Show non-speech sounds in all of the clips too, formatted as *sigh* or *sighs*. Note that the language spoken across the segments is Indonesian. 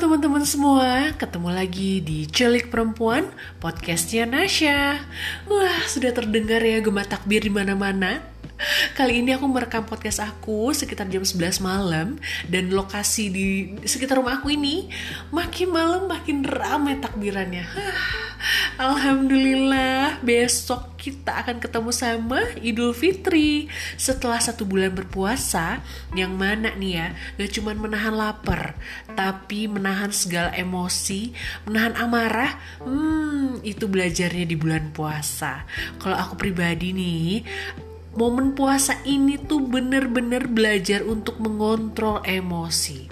teman-teman semua, ketemu lagi di Celik Perempuan, podcastnya Nasya. Wah, sudah terdengar ya gema takbir di mana-mana. Kali ini aku merekam podcast aku sekitar jam 11 malam dan lokasi di sekitar rumah aku ini makin malam makin ramai takbirannya. Alhamdulillah besok kita akan ketemu sama Idul Fitri. Setelah satu bulan berpuasa yang mana nih ya gak cuman menahan lapar tapi menahan segala emosi menahan amarah hmm itu belajarnya di bulan puasa. Kalau aku pribadi nih momen puasa ini tuh bener-bener belajar untuk mengontrol emosi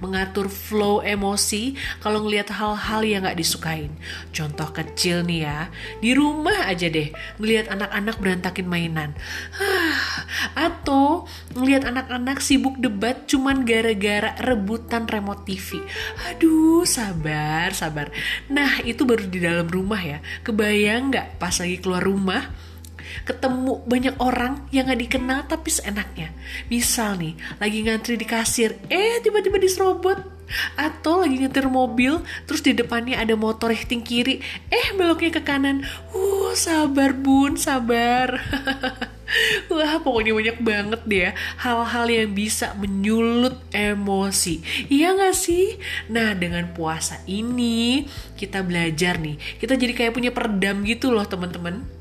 mengatur flow emosi kalau ngelihat hal-hal yang gak disukain. Contoh kecil nih ya, di rumah aja deh ngelihat anak-anak berantakin mainan. *sighs* Atau ngelihat anak-anak sibuk debat cuman gara-gara rebutan remote TV. Aduh, sabar, sabar. Nah, itu baru di dalam rumah ya. Kebayang gak pas lagi keluar rumah? Ketemu banyak orang yang gak dikenal tapi seenaknya. Misal nih, lagi ngantri di kasir, eh tiba-tiba diserobot. Atau lagi nyetir mobil, terus di depannya ada motor rifting kiri, eh beloknya ke kanan. Uh, sabar bun, sabar. *laughs* Wah pokoknya banyak banget deh ya hal-hal yang bisa menyulut emosi. Iya gak sih? Nah dengan puasa ini kita belajar nih. Kita jadi kayak punya peredam gitu loh teman-teman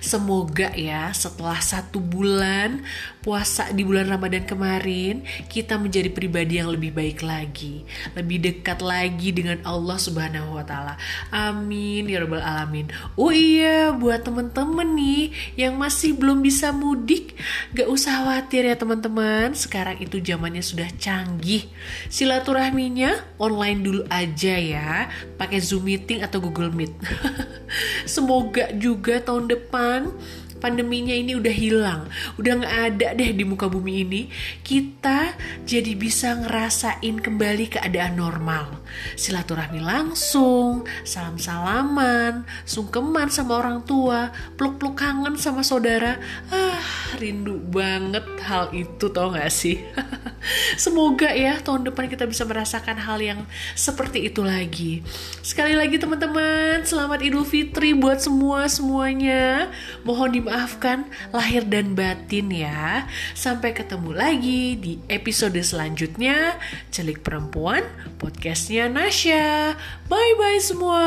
Semoga ya setelah satu bulan puasa di bulan Ramadan kemarin kita menjadi pribadi yang lebih baik lagi, lebih dekat lagi dengan Allah Subhanahu wa taala. Amin ya rabbal alamin. Oh iya, buat temen-temen nih yang masih belum bisa mudik, gak usah khawatir ya teman-teman. Sekarang itu zamannya sudah canggih. Silaturahminya online dulu aja ya, pakai Zoom meeting atau Google Meet. *laughs* Semoga juga tahun depan pandeminya ini udah hilang, udah nggak ada deh di muka bumi ini, kita jadi bisa ngerasain kembali keadaan normal. Silaturahmi langsung, salam-salaman, sungkeman sama orang tua, peluk-peluk kangen sama saudara. Ah, rindu banget hal itu tau gak sih? *laughs* Semoga ya tahun depan kita bisa merasakan hal yang seperti itu lagi. Sekali lagi teman-teman, selamat Idul Fitri buat semua semuanya. Mohon dimaafkan lahir dan batin ya. Sampai ketemu lagi di episode selanjutnya. Celik Perempuan, podcastnya Nasya. Bye-bye semua.